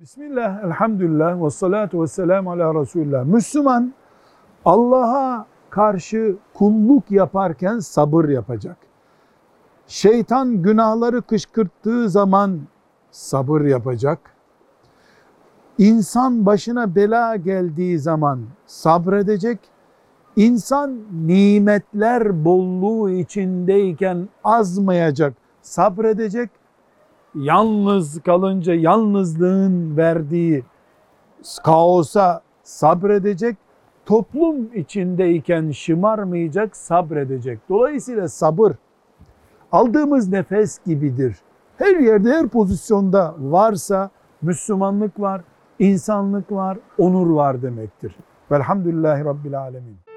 Bismillah, elhamdülillah, ve salatu ve selamu ala Resulullah. Müslüman Allah'a karşı kulluk yaparken sabır yapacak. Şeytan günahları kışkırttığı zaman sabır yapacak. İnsan başına bela geldiği zaman sabredecek. İnsan nimetler bolluğu içindeyken azmayacak, sabredecek yalnız kalınca yalnızlığın verdiği kaosa sabredecek, toplum içindeyken şımarmayacak, sabredecek. Dolayısıyla sabır aldığımız nefes gibidir. Her yerde, her pozisyonda varsa Müslümanlık var, insanlık var, onur var demektir. Velhamdülillahi Rabbil Alemin.